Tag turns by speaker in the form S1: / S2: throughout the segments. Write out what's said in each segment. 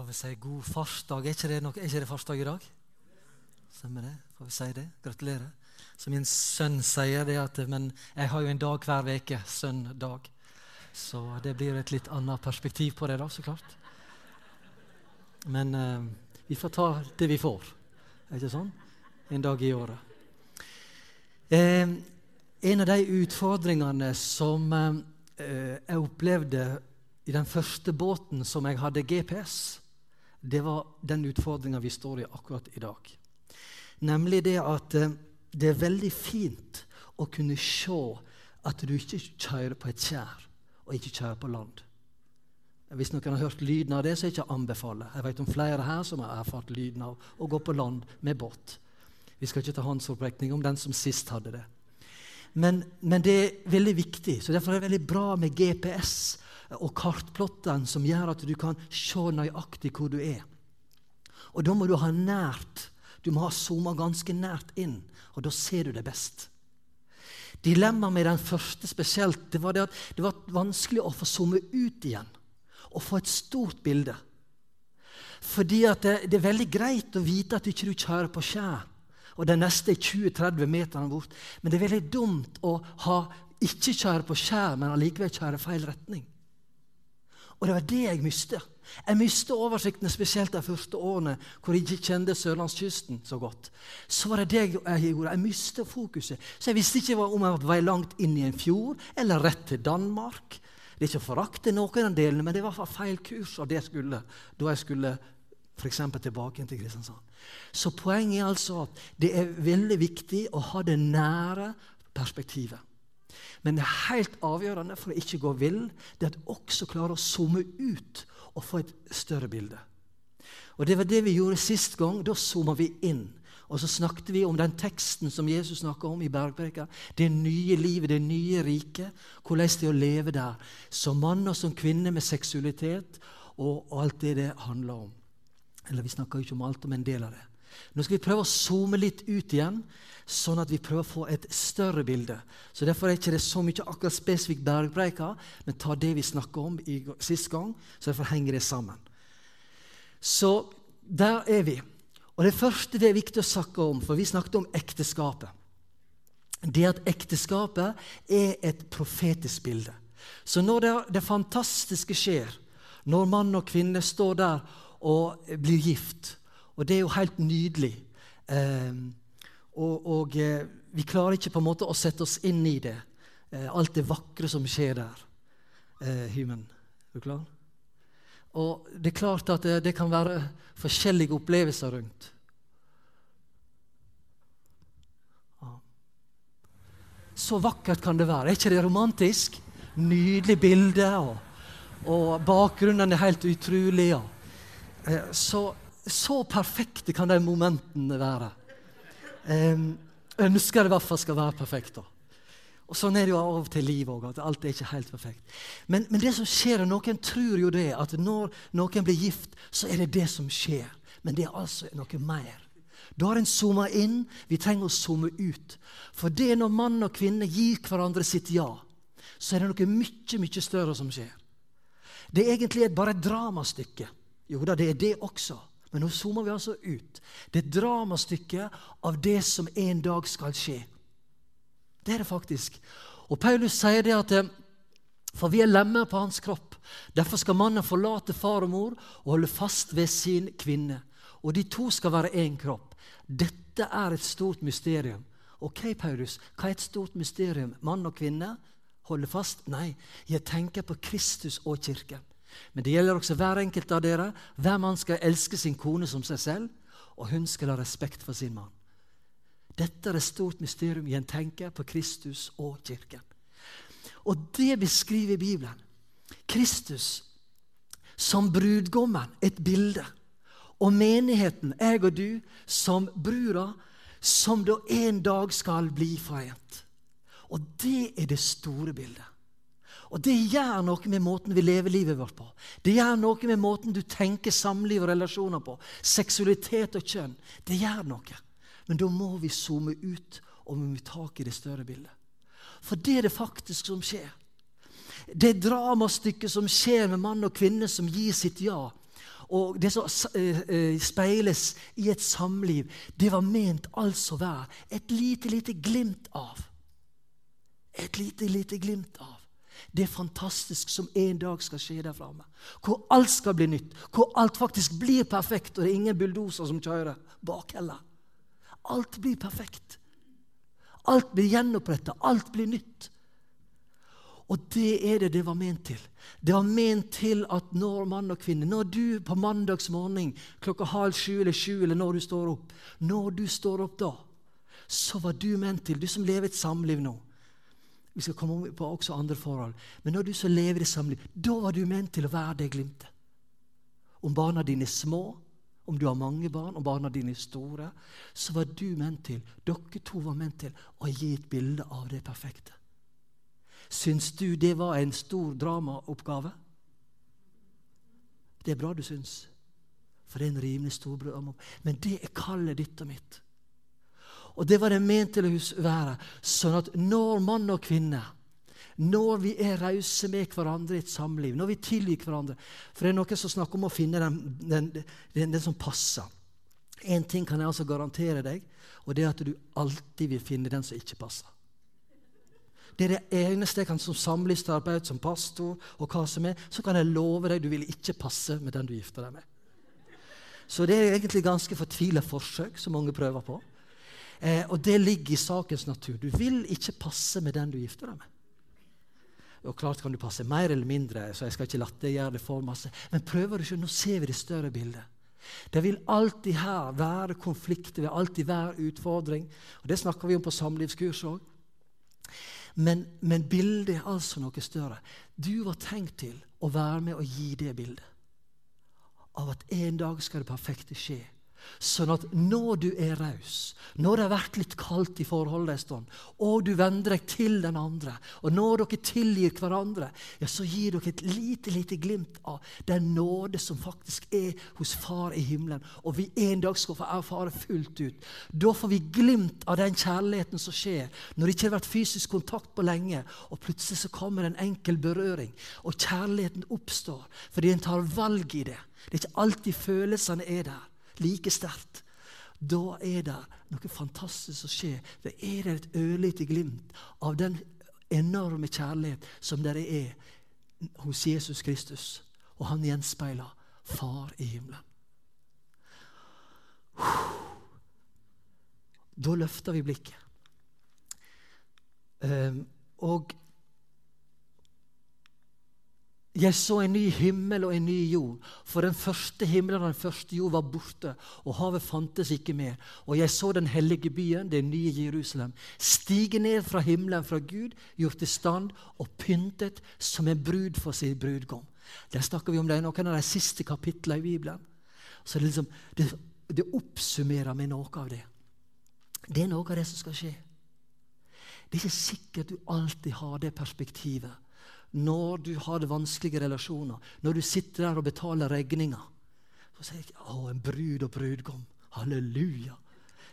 S1: får vi si god farsdag. Er ikke det, noe, er ikke det farsdag i dag? Stemmer det? Får vi si det? Gratulerer. Så min sønn sier det at Men jeg har jo en dag hver uke. Søndag. Så det blir et litt annet perspektiv på det, da, så klart. Men eh, vi får ta det vi får. Er ikke sånn? En dag i året. Eh, en av de utfordringene som eh, jeg opplevde i den første båten som jeg hadde GPS, det var den utfordringa vi står i akkurat i dag. Nemlig det at eh, det er veldig fint å kunne se at du ikke kjører på et skjær og ikke kjører på land. Hvis noen har hørt lyden av det, så er det ikke å anbefale. Jeg vet om flere her som har erfart lyden av å gå på land med båt. Vi skal ikke ta håndsopprekning om den som sist hadde det. Men, men, det er veldig viktig, så derfor er det veldig bra med GPS og kartplottene som gjør at du kan se nøyaktig hvor du er. Og da må du ha nært. Du må ha zooma ganske nært inn, og da ser du det best. Dilemmaet med den første spesielt det var det at det var vanskelig å få zoome ut igjen og få et stort bilde. Fordi det, det, er veldig greit å vite at du ikke kjører på skjær, og den neste er 20-30 meter bort. Men det er veldig dumt å ha, ikke kjøre på skjær, men allikevel kjøre feil retning. Og det var det jeg mistet. Jeg mistet oversikten, spesielt de første årene hvor jeg ikke kjente sørlandskysten så godt. Så var det det jeg gjorde. Jeg mistet fokuset. Så jeg visste ikke om jeg var på vei langt inn i en fjord eller rett til Danmark. Det er ikke å forakte noen av delene, men det var feil kurs av det jeg skulle da jeg skulle f.eks. tilbake til Kristiansand. Så poenget er altså at det er veldig viktig å ha det nære perspektivet. Men det er helt avgjørende for å ikke gå vill, det er at også klarer å zoome ut og få et større bilde. Og Det var det vi gjorde sist gang. Da zooma vi inn. Og så snakket vi om den teksten som Jesus snakka om i bergpreka. Det nye livet, det nye riket. Hvordan det er å leve der som mann og som kvinne med seksualitet og alt det det handler om. Eller vi snakka ikke om alt, men en del av det. Nå skal vi prøve å zoome litt ut igjen, sånn at vi prøver å få et større bilde. Så Derfor er det ikke så mye akkurat spesifikt bergpreika, men ta det vi snakka om i sist gang. så Derfor henger det sammen. Så der er vi. Og Det første det er viktig å snakke om, for vi snakket om ekteskapet. Det at ekteskapet er et profetisk bilde. Så når det, det fantastiske skjer, når mann og kvinne står der og blir gift, og det er jo helt nydelig. Eh, og, og eh, vi klarer ikke på en måte å sette oss inn i det. Eh, alt det vakre som skjer der. Eh, Hymen, er du klar? Og det er klart at det, det kan være forskjellige opplevelser rundt. Så vakkert kan det være. Er ikke det romantisk? Nydelig bilde, og, og bakgrunnen er helt utrolig. Ja. Så så perfekte kan de momentene være. Eh, ønsker i hvert fall skal være perfekt. da. Og Sånn er det jo av og til i livet òg, alt er ikke helt perfekt. Men, men, det som skjer, noen tror jo det, at når noen blir gift, så er det det som skjer. Men det er altså noe mer. Da har en zooma inn. Vi trenger å zoome ut. For det er når mann og kvinne gir hverandre sitt ja, så er det noe mye, mye større som skjer. Det er egentlig bare et dramastykke. Jo da, det er det også. Men nå zoomer vi altså ut. Det er et dramastykke av det som en dag skal skje. Det er det faktisk. Og Paulus sier det at eh, for vi er lemmer på hans kropp. Derfor skal mannen forlate far og mor og holde fast ved sin kvinne. Og de to skal være én kropp. Dette er et stort mysterium. Ok, Paulus, hva er et stort mysterium? Mann og kvinne? Holde fast? Nei, jeg tenker på Kristus og kirken. Men det gjelder også hver enkelt av dere. Hver mann skal elske sin kone som seg selv, og hun skal ha respekt for sin mann. Dette er et stort mysterium i en tenker på Kristus og kirken. Og det beskriver Bibelen. Kristus som brudgommen, et bilde. Og menigheten, jeg og du, som brura, som da en dag skal bli forent. Og det er det store bildet. Og det gjør noe med måten vi lever livet vårt på. Det gjør noe med måten du tenker samliv og relasjoner på. Seksualitet og kjønn. Det gjør noe. Men da må vi zoome ut og vi må tak i det større bildet. For det er det faktisk som skjer. Det dramastykket som skjer med mann og kvinne som gir sitt ja. og det som eh, eh, speiles i et samliv, det var ment altså å være et lite, lite glimt av. Et lite, lite glimt av det er fantastisk som en dag skal skje der framme. Hvor alt skal bli nytt, hvor alt faktisk blir perfekt, og det er ingen bulldoser som kjører bak heller. Alt blir perfekt. Alt blir gjenoppretta, alt blir nytt. Og det er det det var ment til. Det var ment til at når mann og kvinne, når du på mandagsmorgen klokka halv sju eller sju, eller når du står opp Når du står opp da, så var du ment til, du som lever et samliv nå Vi skal komme på også andre forhold. Men når du så lever i samliv, da var du ment til å være det glimtet. Om barna dine er små, om du har mange barn, om barna dine er store, så var du ment til, dere to var ment til å gi et bilde av det perfekte. Syns du det var en stor dramaoppgave? Det er bra du syns, for det er en rimelig stor dramaoppgave. Men det er kallet ditt og mitt. Og det var det ment til å være. Sånn at når mann og kvinne når vi er rause med hverandre i et samliv, når vi tilgir hverandre For det er noen som snakker om å finne den, den, den, den som passer. Én ting kan jeg altså garantere deg, og det er at du alltid vil finne den som ikke passer. Det er det eneste jeg kan som samlivsterapeut, som pastor og hva som er, så kan jeg love deg du vil ikke passe med den du gifter deg med. Så det er egentlig ganske fortvila forsøk som mange prøver på. Eh, og det ligger i sakens natur. Du vil ikke passe med den du gifter deg med. Og klart kan du passe mer eller mindre, så jeg skal ikke latterliggjøre det for masse. Men prøver du ikke, nå ser vi det større bildet. Det vil alltid her være konflikter, det vil alltid være utfordring. Og Det snakker vi om på samlivskurs òg. Men, men, bildet er altså noe større. Du var tenkt til å være med og gi det bildet. Av at en dag skal det perfekte skje. Sånn at når du er raus, når det har vært litt kaldt i forholdet en stund, og du vender deg til den andre, og når dere tilgir hverandre, ja, så gir dere et lite lite glimt av den nåde som faktisk er hos Far i himmelen, og vi en dag skal få erfare fullt ut. Da får vi glimt av den kjærligheten som skjer når det ikke har vært fysisk kontakt på lenge, og plutselig så kommer en enkel berøring, og kjærligheten oppstår fordi en tar valg i det. Det er ikke alltid følelsene er der like sterkt. Da er det noe fantastisk som skjer. Det er et ørlite glimt av den enorme kjærlighet som dere er hos Jesus Kristus. Og han gjenspeiler Far i himmelen. Da løfter vi blikket. Um, og jeg så en ny himmel og en ny jord, for den første himmelen og den første jord var borte, og havet fantes ikke mer. Og jeg så den hellige byen, det nye Jerusalem, stige ned fra himmelen fra Gud, gjort i stand og pyntet som en brud for sin brudgom. Der snakker vi om det i noen av de siste kapitlene i Bibelen. Så det, liksom, det, det oppsummerer med noe av det. Det er noe av det som skal skje. Det er ikke sikkert du alltid har det perspektivet når du har det vanskelige relasjoner, når du sitter der og betaler regninger. Så sier jeg å, en brud og brudgom. Halleluja.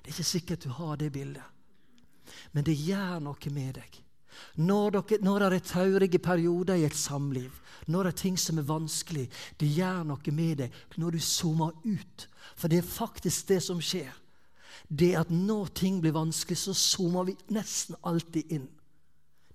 S1: Det er ikke sikkert du har det bildet. Men det gjør noe med deg. Når, dere, når det er traurige perioder i et samliv, når det er ting som er vanskelig, det gjør noe med deg når du zoomer ut. For det er faktisk det som skjer. Det at når ting blir vanskelig, så zoomer vi nesten alltid inn.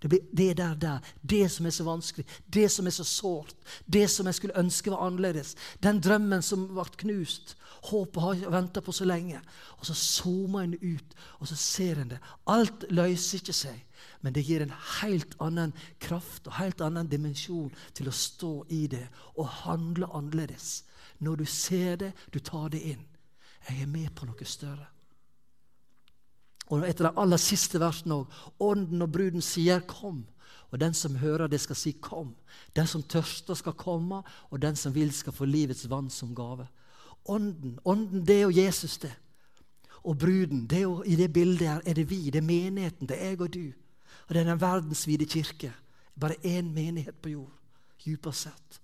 S1: Det blir det der, der. Det som er så vanskelig, det som er så sårt, det som jeg skulle ønske var annerledes. Den drømmen som ble knust. Håpet har venta på så lenge. Og så zoomer en ut, og så ser en det. Alt løser ikke seg, men det gir en helt annen kraft og helt annen dimensjon til å stå i det og handle annerledes. Når du ser det, du tar det inn. Jeg er med på noe større. Og etter de aller siste versene òg. Ånden og bruden sier 'kom'. Og den som hører det, skal si 'kom'. Den som tørster, skal komme, og den som vil, skal få livets vann som gave. Ånden, ånden det er jo Jesus, det. Og bruden, det er jo, i det bildet her er det vi, det er menigheten, det er jeg og du. Og det er den verdensvide kirke. Bare én menighet på jord, dypest sett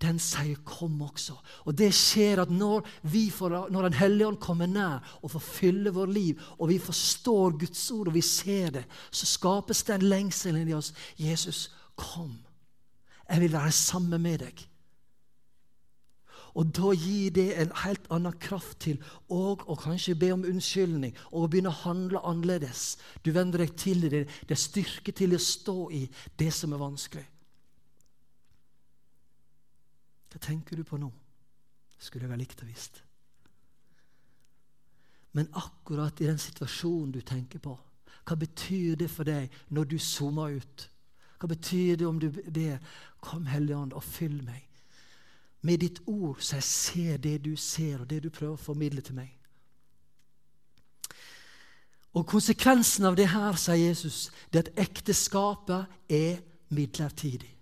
S1: den sier 'kom' også. Og det skjer at når, vi får, når Den hellige ånd kommer nær og får fylle vår liv, og vi forstår Guds ord og vi ser det, så skapes den lengselen i oss. 'Jesus, kom. Jeg vil være sammen med deg.' Og da gir det en helt annen kraft til å kanskje be om unnskyldning og å begynne å handle annerledes. Du vender deg til det. Det er styrke til å stå i det som er vanskelig. Hva tenker du på nå? Skulle jeg ha likt å visst. Men akkurat i den situasjonen du tenker på, hva betyr det for deg når du zoomer ut? Hva betyr det om du ber 'Kom, Hellige Ånd, og fyll meg'? Med ditt ord, så jeg ser det du ser, og det du prøver å formidle til meg. Og Konsekvensen av det her, sier Jesus, det er at ekteskapet er midlertidig.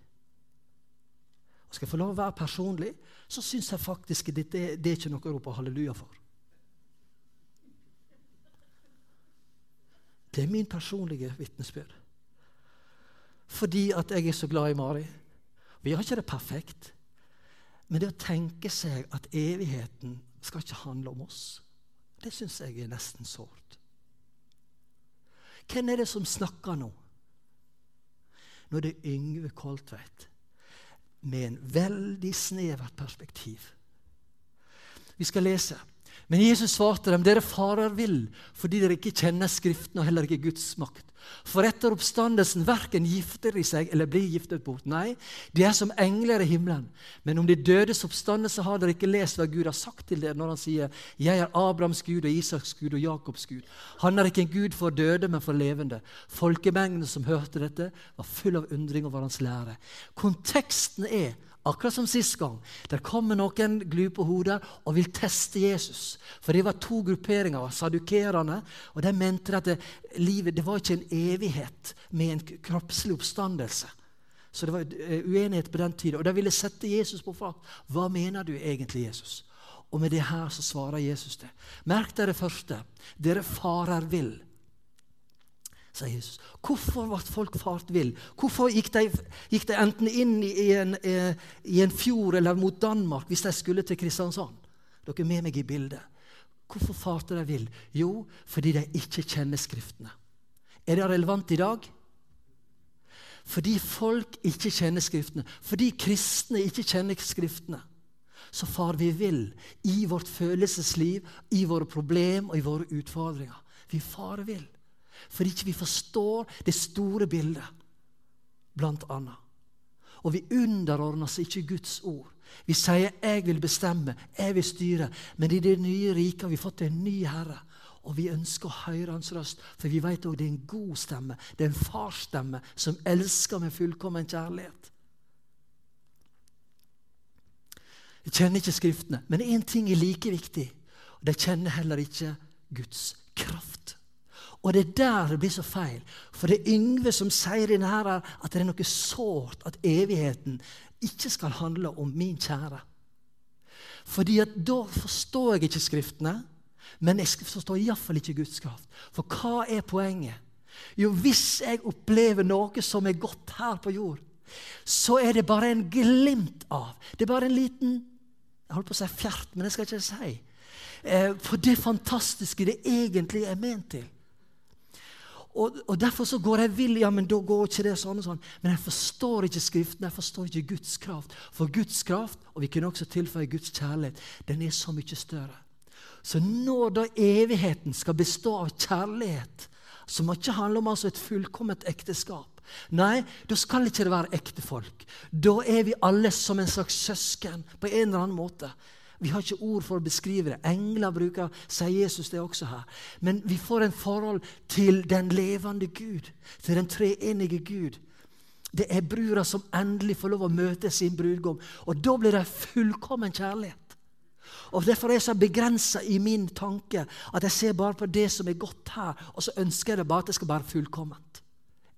S1: Skal jeg få lov å være personlig, så syns jeg faktisk at det, det er ikke noe å rope halleluja for. Det er min personlige vitnesbyrd. Fordi at jeg er så glad i Mari. Vi har ikke det perfekt. Men det å tenke seg at evigheten skal ikke handle om oss, det syns jeg er nesten sårt. Hvem er det som snakker nå? Nå er det Yngve Koltveit med en veldig snevert perspektiv. Vi skal lese. Men Jesus svarte dem, dere farer vill fordi dere ikke kjenner Skriften og heller ikke Guds makt. For etter oppstandelsen verken gifter de seg eller blir giftet bort. Nei, de er som engler i himmelen. Men om de dødes oppstandelse har dere ikke lest hva Gud har sagt til dere når han sier 'Jeg er Abrahams Gud og Isaks Gud og Jakobs Gud'. Han er ikke en Gud for døde, men for levende. Folkemengden som hørte dette, var full av undring over hans lære. Konteksten er Akkurat som sist gang. Der kommer noen glupe hoder og vil teste Jesus. For det var to grupperinger, sadukerene. Og de mente at det, livet det var ikke en evighet med en kroppslig oppstandelse. Så det var eh, uenighet på den tida. Og de ville sette Jesus på fat. Hva mener du egentlig, Jesus? Og med det her så svarer Jesus det. Merk dere første. Dere farer vill sa Jesus. Hvorfor ble folk fart vill? Hvorfor gikk de, gikk de enten inn i en, eh, i en, fjord eller mot Danmark hvis de skulle til Kristiansand? Dere er med meg i bildet. Hvorfor farte de vill? Jo, fordi de ikke kjenner Skriftene. Er det relevant i dag? Fordi folk ikke kjenner Skriftene, fordi kristne ikke kjenner Skriftene, så far vi vill i vårt følelsesliv, i våre problem og i våre utfordringer. Vi farer vill fordi ikke vi forstår det store bildet, blant annet. Og vi underordner oss ikke Guds ord. Vi sier 'jeg vil bestemme, jeg vil styre', men i det nye riket har vi fått en ny herre. Og vi ønsker å høre hans røst, for vi vet også det er en god stemme. Det er en farsstemme som elsker med fullkommen kjærlighet. Jeg kjenner ikke Skriftene, men én ting er like viktig. De kjenner heller ikke Guds. Og det er der det blir så feil. For det er Yngve som sier denne her, at det er noe sårt at evigheten ikke skal handle om min kjære. Fordi at da forstår jeg ikke Skriftene, men jeg forstår iallfall ikke Guds kraft. For hva er poenget? Jo, hvis jeg opplever noe som er godt her på jord, så er det bare en glimt av Det er bare en liten Jeg holdt på å si fjert, men det skal jeg ikke si. Eh, for det fantastiske det egentlig er ment til. Og, og, Derfor så går jeg vill. Ja, men da går ikke det sånn og sånn. Men jeg forstår ikke Skriften, jeg forstår ikke Guds kraft. For Guds kraft, og vi kunne også tilføye Guds kjærlighet, den er så mye større. Så når da evigheten skal bestå av kjærlighet, som ikke handler om altså et fullkomment ekteskap Nei, da skal ikke det være ektefolk. Da er vi alle som en slags søsken på en eller annen måte. Vi har ikke ord for å beskrive det. Engler bruker, sier Jesus det også her. Men vi får en forhold til den levende Gud, til den treenige Gud. Det er brura som endelig får lov å møte sin brudgom. Og da blir det fullkommen kjærlighet. Og Derfor er jeg så begrensa i min tanke at jeg ser bare på det som er godt her, og så ønsker jeg det bare at det skal være fullkomment.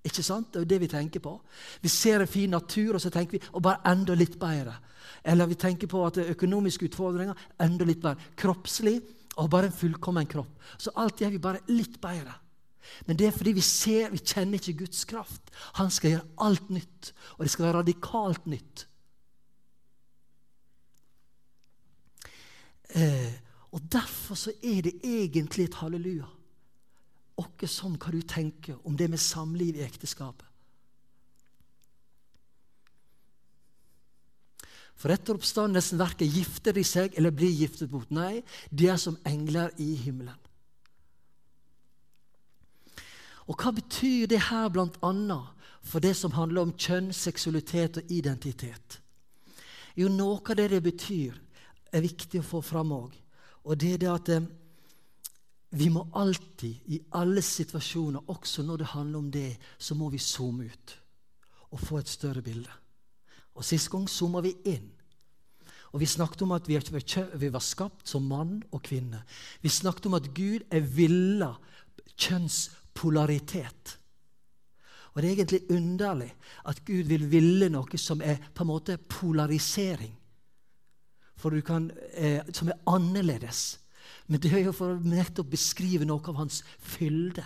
S1: Ikke sant? Det er jo det vi tenker på. Vi ser en fin natur, og så tenker vi og bare enda litt bedre. Eller vi tenker på at økonomiske utfordringer enda litt bedre. Kroppslig og bare en fullkommen kropp. Så alt gjør vi bare litt bedre. Men det er fordi vi ser, vi kjenner ikke Guds kraft. Han skal gjøre alt nytt, og det skal være radikalt nytt. Eh, og Derfor så er det egentlig et halleluja. Åkke sånn hva du tenker om det med samliv i ekteskapet. For etter oppstandelsen verken gifter de seg eller blir giftet bort. Nei, de er som engler i himmelen. Og hva betyr det her bl.a. for det som handler om kjønn, seksualitet og identitet? Jo, noe av det det betyr, er viktig å få fram òg. Og det er det at eh, vi må alltid, i alle situasjoner, også når det handler om det, så må vi zoome ut og få et større bilde. Og Sist gang zooma vi inn. Og Vi snakket om at vi, var skapt som mann og kvinne. Vi snakket om at Gud er villa kjønnspolaritet. Og Det er egentlig underlig at Gud vil ville noe som er på en måte polarisering. Kan, eh, som er annerledes. Men det er jo for å nettopp beskrive noe av hans fylde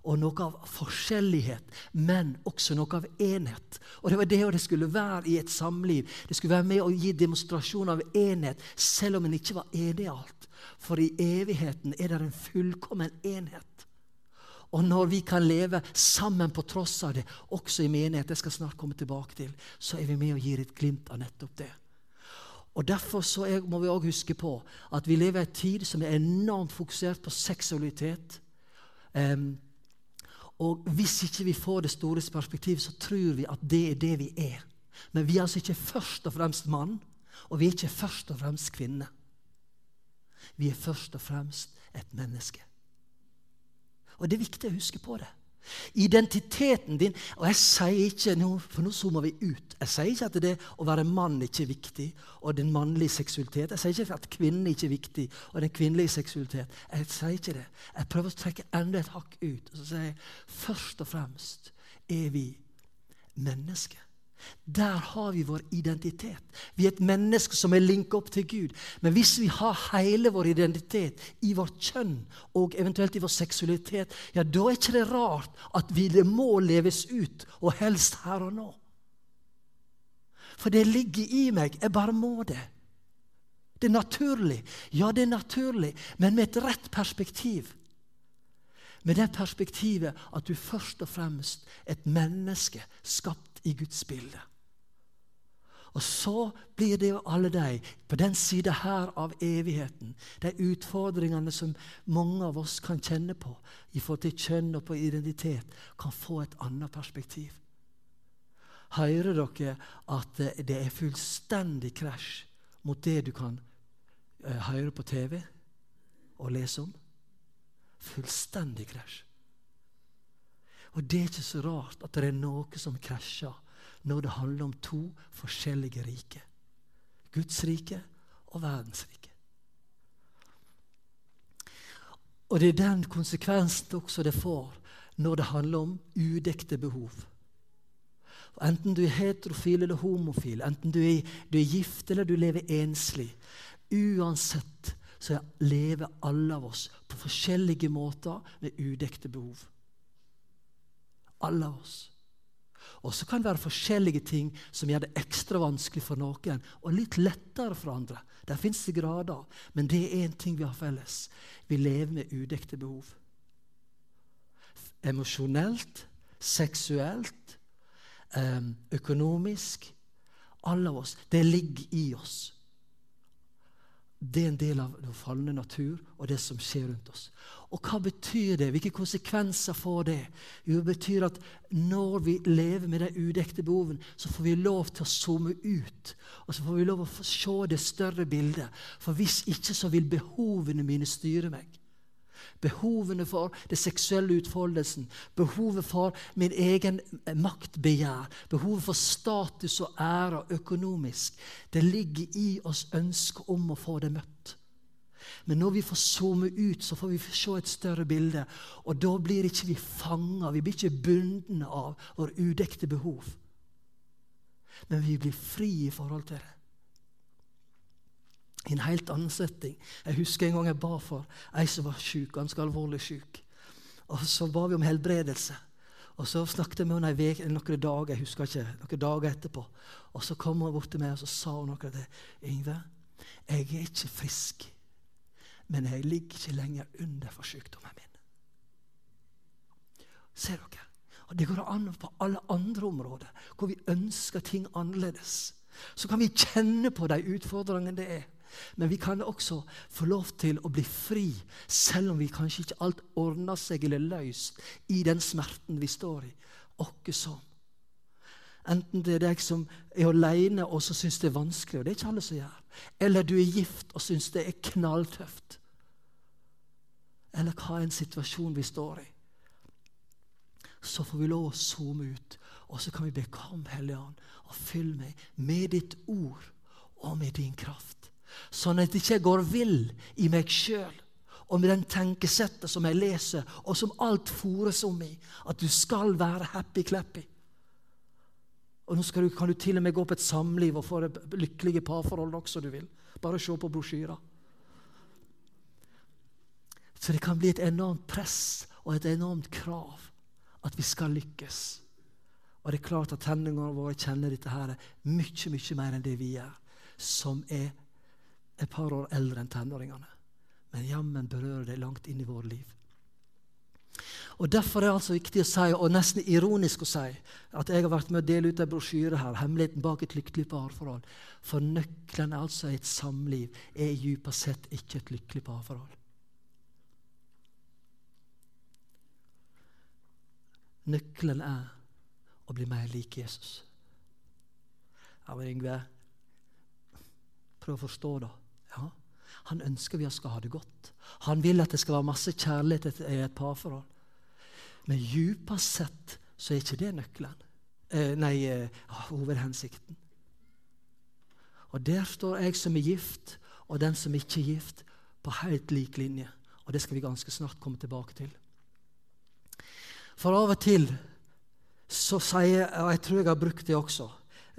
S1: og noe av forskjellighet, men også noe av enhet. Og Det var det det skulle være i et samliv. Det skulle være med å gi demonstrasjon av enhet, selv om en ikke var enig i alt. For i evigheten er det en fullkommen enhet. Og når vi kan leve sammen på tross av det, også i menighet, det skal snart komme tilbake til, så er vi med og gir et glimt av nettopp det. Og Derfor er, må vi også huske på at vi lever i en tid som er enormt fokusert på seksualitet. Um, og hvis ikke vi får det store perspektivet, så tror vi at det er det vi er. Men vi er altså ikke først og fremst mann, og vi er ikke først og fremst kvinne. Vi er først og fremst et menneske. Og det er viktig å huske på det. Identiteten din Og jeg sier ikke nå, for nå zoomer vi ut. Jeg sier ikke at det å være mann ikke er viktig, og den mannlige seksualitet. Jeg sier ikke at kvinnen ikke er viktig, og den kvinnelige seksualitet. Jeg sier ikke det. Jeg prøver å trekke enda et hakk ut. Og så sier jeg først og fremst er vi mennesker. Der har vi vår identitet. Vi er et menneske som er linka opp til Gud. Men hvis vi har hele vår identitet i vårt kjønn og eventuelt i vår seksualitet, ja, da er ikke det rart at vi, det må leves ut, og helst her og nå. For det ligger i meg. Jeg bare må det. Det er naturlig. Ja, det er naturlig, men med et rett perspektiv. Med det perspektivet at du først og fremst er et menneske skapt i Guds bilde. Og så blir det jo alle de på den sida her av evigheten, de utfordringene som mange av oss kan kjenne på i forhold til kjønn og på identitet, kan få et annet perspektiv. Hører dere at det er fullstendig krasj mot det du kan eh, høre på TV og lese om? Fullstendig krasj. Og det er ikke så rart at det er noe som krasjer når det handler om to forskjellige rike. Guds rike og verdens rike. Og det er den konsekvensen også det får når det handler om udekte behov. Enten du er heterofil eller homofil, enten du er, du er gift eller du lever enslig. Uansett så lever alle av oss på forskjellige måter med udekte behov. Alle oss. Og så kan det være forskjellige ting som gjør det ekstra vanskelig for noen og litt lettere for andre. Der fins det grader, men det er én ting vi har felles. Vi lever med udekte behov. Emosjonelt, seksuelt, økonomisk. Alle av oss. Det ligger i oss. Det er en del av den falne natur og det som skjer rundt oss. Og hva betyr det? Hvilke konsekvenser får det? Jo, det betyr at når vi lever med de udekte behovene, så får vi lov til å zoome ut. Og så får vi lov til å se det større bildet. For hvis ikke, så vil behovene mine styre meg. Behovene for det seksuelle utfoldelsen, behovet for min egen maktbegjær, behovet for status og ære økonomisk. Det ligger i oss ønsket om å få det møtt. Men når vi får zoome ut, så får vi se et større bilde. Og da blir ikke vi fanga, vi blir ikke bundne av våre udekte behov. Men vi blir fri i forhold til det i en helt annen setting. Jeg husker en gang jeg ba for ei som var syk, ganske alvorlig syk. Og Så ba vi om helbredelse. Og Så snakket jeg med henne noen dager jeg husker ikke, noen dager etterpå. Og Så kom hun bort til meg og så sa hun noe til 'Yngve, jeg er ikke frisk, men jeg ligger ikke lenger under for sykdommen min.' Ser dere? Og Det går an på alle andre områder hvor vi ønsker ting annerledes. Så kan vi kjenne på de utfordringene det er. Men vi kan også få lov til å bli fri, selv om vi kanskje ikke alt ordner seg eller løst i den smerten vi står i. Åkke sånn. Enten det er deg som er alene og så syns det er vanskelig, og det er ikke alle som gjør, eller du er gift og syns det er knalltøft. Eller hva en situasjon vi står i. Så får vi lov å zoome ut, og så kan vi be Kom, Hellige Ånd, og fyll meg med ditt ord og med din kraft. Sånn at jeg ikke går vill i meg sjøl og med den tenkesettet som jeg leser, og som alt fòres om i. At du skal være happy-clappy. Og nå du, kan du til og med gå på et samliv og få det lykkelige parforhold også, du vil. Bare se på brosjyrer. Så det kan bli et enormt press og et enormt krav at vi skal lykkes. Og det er klart at tenningene våre kjenner dette her mye, mye mer enn det vi gjør, som er et par år eldre enn tenåringene. Men jammen berører det langt inn i vårt liv. Og Derfor er det altså viktig å si, og nesten ironisk å si, at jeg har vært med å dele ut en brosjyre her, 'Hemmeligheten bak et lykkelig parforhold'. For nøkkelen altså i et samliv er dypest sett ikke et lykkelig parforhold. Nøkkelen er å bli mer lik Jesus. Ja, men Yngve, prøv å forstå, da. Ja, Han ønsker vi skal ha det godt. Han vil at det skal være masse kjærlighet i et parforhold. Men djupest sett så er ikke det nøkkelen. Eh, nei, eh, hovedhensikten. Og der står jeg som er gift, og den som ikke er gift, på helt lik linje. Og det skal vi ganske snart komme tilbake til. For av og til så sier jeg, og jeg tror jeg har brukt det også,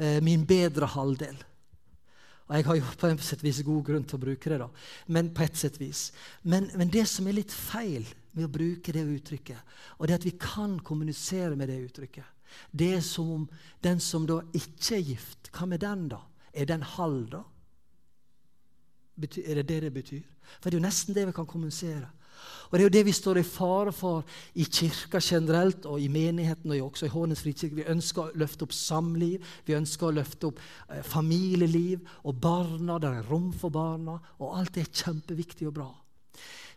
S1: eh, min bedre halvdel. Og jeg har jo på en sett vis god grunn til å bruke det, da. men på et sett vis. Men, men det som er litt feil, med å bruke det uttrykket. Og det at vi kan kommunisere med det uttrykket. Det er som om den som da ikke er gift, hva med den, da? Er den halv, da? er det det det betyr? For det er jo nesten det vi kan kommunisere. Og Det er jo det vi står i fare for i kirka generelt og i menigheten og også i Hånes frikirke. Vi ønsker å løfte opp samliv, vi ønsker å løfte opp eh, familieliv og barna. Der er rom for barna, og alt det er kjempeviktig og bra.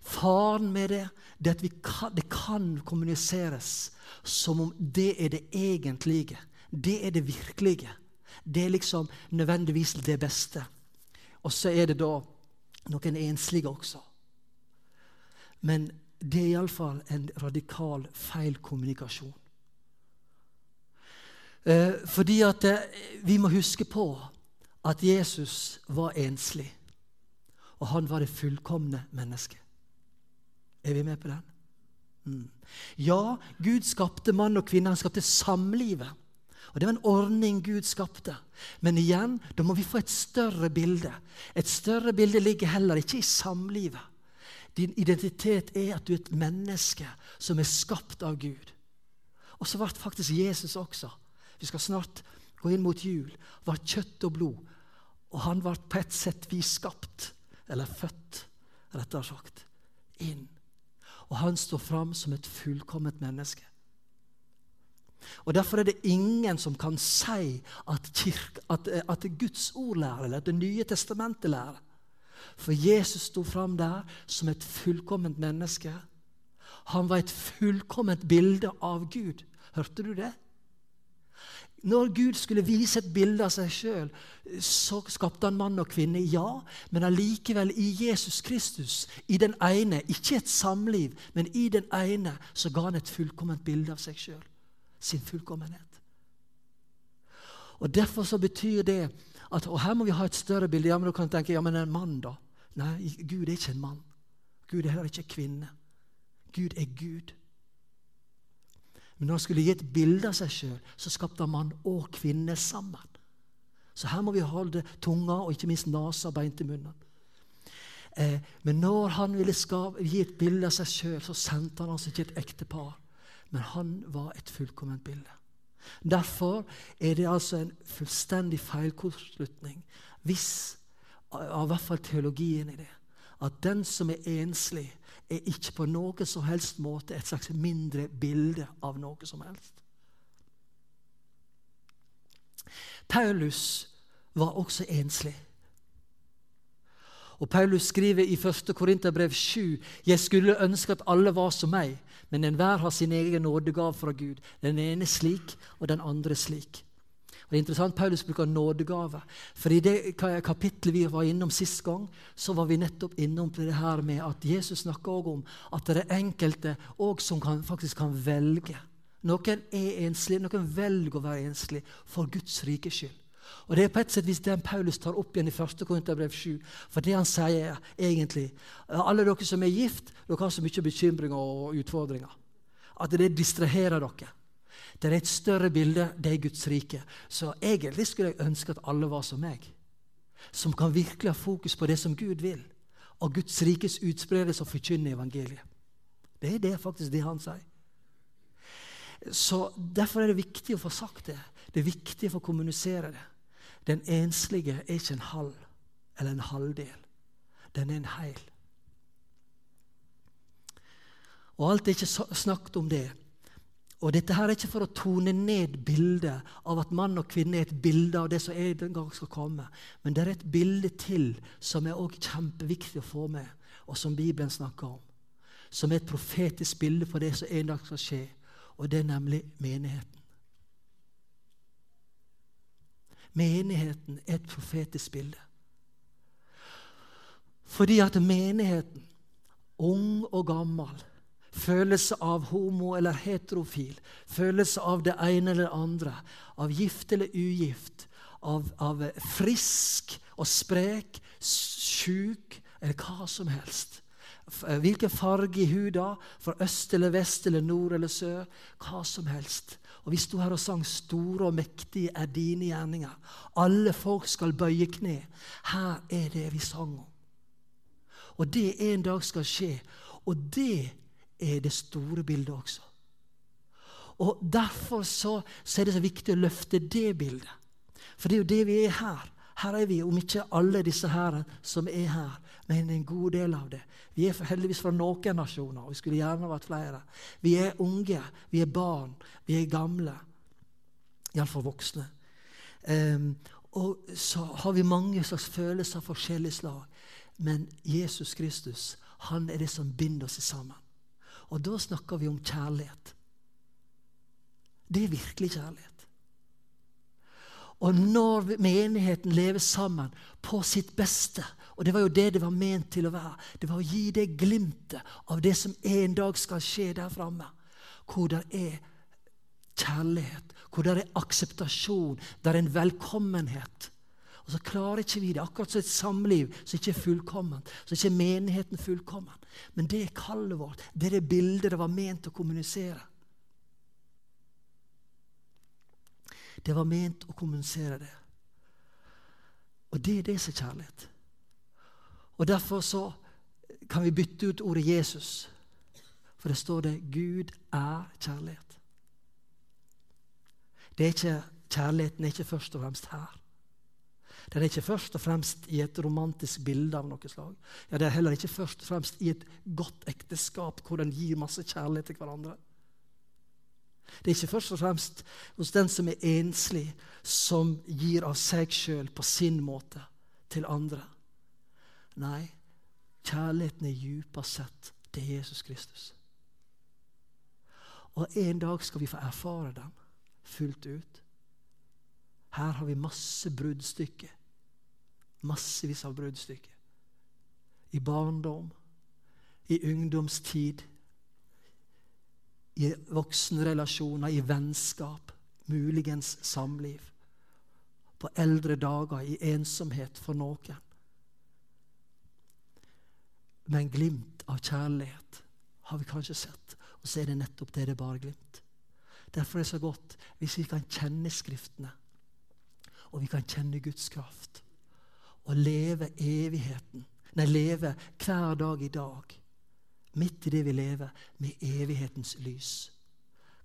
S1: Faren med det det er at kan, det kan kommuniseres som om det er det egentlige. Det er det virkelige. Det er liksom nødvendigvis det beste. Og så er det da noen enslige også. Men det er iallfall en radikal feilkommunikasjon. Eh, fordi at eh, vi må huske på at Jesus var enslig. Og han var det fullkomne mennesket. Er vi med på den? Mm. Ja, Gud skapte mann og kvinne. Han skapte samlivet. Og Det var en ordning Gud skapte. Men igjen, da må vi få et større bilde. Et større bilde ligger heller ikke i samlivet. Din identitet er at du er et menneske som er skapt av Gud. Og så ble faktisk Jesus også. Vi skal snart gå inn mot jul. Var kjøtt og blod. Og han ble på et sett vi skapt, eller født, rettere sagt, inn og han står fram som et fullkomment menneske. Og Derfor er det ingen som kan si at, kirke, at, at Guds ord lærer, eller at Det nye testamentet lærer. For Jesus sto fram der som et fullkomment menneske. Han var et fullkomment bilde av Gud. Hørte du det? Når Gud skulle vise et bilde av seg sjøl, så skapte han mann og kvinne. Ja, men allikevel i Jesus Kristus, i den ene, ikke et samliv, men i den ene, så ga han et fullkomment bilde av seg sjøl. Sin fullkommenhet. Og Derfor så betyr det at Og her må vi ha et større bilde. Ja, men du kan tenke ja, men en mann, da? Nei, Gud er ikke en mann. Gud er heller ikke en kvinne. Gud er Gud. Men når han skulle gi et bilde av seg sjøl, så skapte han mann og kvinne sammen. Så her må vi holde tunga og ikke minst nesa beint i munnen. Eh, men når han ville skape, gi et bilde av seg sjøl, så sendte han altså ikke et ektepar. Men han var et fullkomment bilde. Derfor er det altså en fullstendig feilkortslutning hvis, av hvert fall teologien i det, at den som er enslig, er ikke på noen som helst måte et slags mindre bilde av noe som helst. Paulus var også enslig. Og Paulus skriver i 1. Korinterbrev 7.: Jeg skulle ønske at alle var som meg, men enhver har sin egen nådegave fra Gud. Den ene slik, og den andre slik. Og det er interessant, Paulus bruker nådegave. For i det kapittelet vi var innom sist gang, så var vi nettopp innom det her med at Jesus snakker også om at det er enkelte som kan, faktisk kan velge. Noen er enslige, noen velger å være enslig for Guds rike skyld. Og Det er på et sett vis den Paulus tar opp igjen i 1. Korinterbrev 7. For det han sier egentlig Alle dere som er gift, dere har så mye bekymringer og utfordringer at det distraherer dere. Det er et større bilde, det er Guds rike. Så egentlig skulle jeg ønske at alle var som meg. Som kan virkelig ha fokus på det som Gud vil. Og Guds rikes utspredelse og forkynne evangeliet. Det er det faktisk det han sier. Så Derfor er det viktig å få sagt det. Det er viktig å få kommunisere det. Den enslige er ikke en halv eller en halvdel. Den er en heil. Og alt er ikke snakket om det. Og Dette her er ikke for å tone ned bildet av at mann og kvinne er et bilde av det som en gang skal komme. Men det er et bilde til som er også kjempeviktig å få med, og som Bibelen snakker om. Som er et profetisk bilde på det som en dag skal skje. Og det er nemlig menigheten. Menigheten er et profetisk bilde. Fordi at menigheten, ung og gammel, følelse av homo eller heterofil, følelse av det ene eller det andre, av gift eller ugift, av, av frisk og sprek, sjuk eller hva som helst. Hvilken farge i huda, fra øst eller vest eller nord eller sør. Hva som helst. Og Vi sto her og sang 'Store og mektige er dine gjerninger'. Alle folk skal bøye kne. Her er det vi sang om. Og det en dag skal skje. Og det er det store bildet også. Og Derfor så, så, er det så viktig å løfte det bildet. For det er jo det vi er her. Her er vi, om ikke alle disse her som er her, men en god del av det. Vi er heldigvis fra noen nasjoner, og vi skulle gjerne vært flere. Vi er unge, vi er barn, vi er gamle. Iallfall voksne. Um, og så har vi mange slags følelser av forskjellig slag. Men Jesus Kristus han er det som binder oss sammen. Og da snakker vi om kjærlighet. Det er virkelig kjærlighet. Og når menigheten lever sammen på sitt beste Og det var jo det det var ment til å være. Det var å gi det glimtet av det som en dag skal skje der framme. Hvor det er kjærlighet, hvor det er akseptasjon, det er en velkommenhet. Og så klarer ikke vi det. Akkurat som et samliv som ikke er fullkomment. Så ikke er menigheten fullkommen. Men det er kallet vårt. Det er det bildet det var ment å kommunisere. Det var ment å kommunisere det. Og det er det som er kjærlighet. Og Derfor så kan vi bytte ut ordet Jesus. For det står det 'Gud er kjærlighet'. Det er ikke, kjærligheten er ikke først og fremst her. Den er ikke først og fremst i et romantisk bilde av noe slag. Ja, Det er heller ikke først og fremst i et godt ekteskap hvor den gir masse kjærlighet til hverandre. Det er ikke først og fremst hos den som er enslig, som gir av seg sjøl på sin måte til andre. Nei, kjærligheten er djupest sett til Jesus Kristus. Og en dag skal vi få erfare den fullt ut. Her har vi masse bruddstykker. Massevis av bruddstykker. I barndom, i ungdomstid, i voksenrelasjoner, i vennskap, muligens samliv. På eldre dager i ensomhet for noen. Men glimt av kjærlighet har vi kanskje sett. Og så er det nettopp det. Det er bare glimt. Derfor er det så godt hvis vi kan kjenne Skriftene og vi kan kjenne Guds kraft. Og leve evigheten. Nei, leve hver dag i dag, midt i det vi lever, med evighetens lys.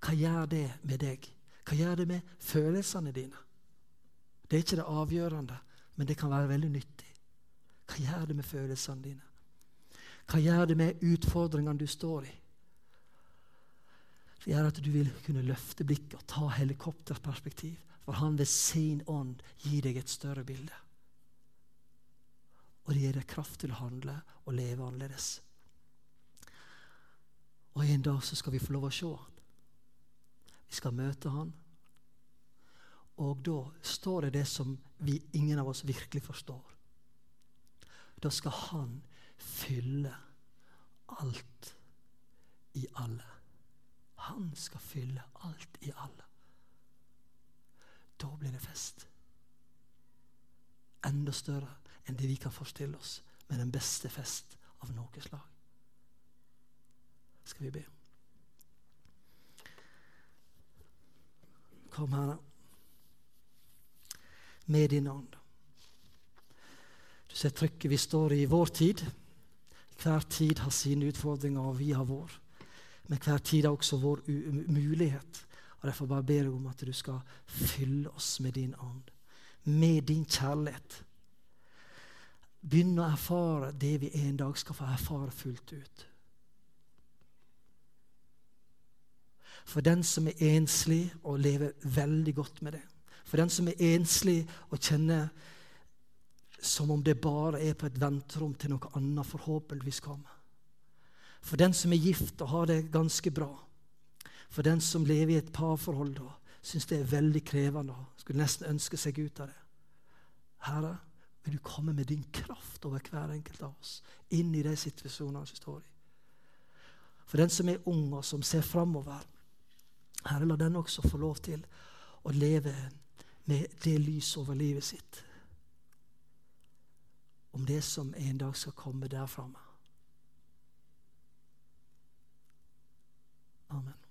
S1: Hva gjør det med deg? Hva gjør det med følelsene dine? Det er ikke det avgjørende, men det kan være veldig nyttig. Hva gjør det med følelsene dine? Hva gjør det med utfordringene du står i? Det gjør at du vil kunne løfte blikket og ta helikopterperspektiv For han ved sin ånd gir deg et større bilde. Og det gir deg kraft til å handle og leve annerledes. Og en dag så skal vi få lov å se han. Vi skal møte han. Og da står det det som vi, ingen av oss virkelig forstår. Da skal han fylle alt i alle. Han skal fylle alt i alle. Da blir det fest. Enda større enn det vi kan forestille oss, med den beste fest av noe slag. Skal vi be? Kom, Herre, med din ånd. Du ser trykket vi står i i vår tid. Hver tid har sine utfordringer, og vi har vår. Men hver tid har også vår mulighet. Og Derfor bare ber jeg om at du skal fylle oss med din ånd, med din kjærlighet. Begynn å erfare det vi en dag skal få erfare fullt ut. For den som er enslig og lever veldig godt med det. For den som er enslig og kjenner som om det bare er på et venterom til noe annet forhåpentligvis kommer. For den som er gift og har det ganske bra. For den som lever i et parforhold og syns det er veldig krevende og skulle nesten ønske seg ut av det. Herre, vil du komme med din kraft over hver enkelt av oss inn i de situasjonene vi står i. For den som er ung og som ser framover, Herre, la den også få lov til å leve med det lyset over livet sitt om det som en dag skal komme der framme. Amen.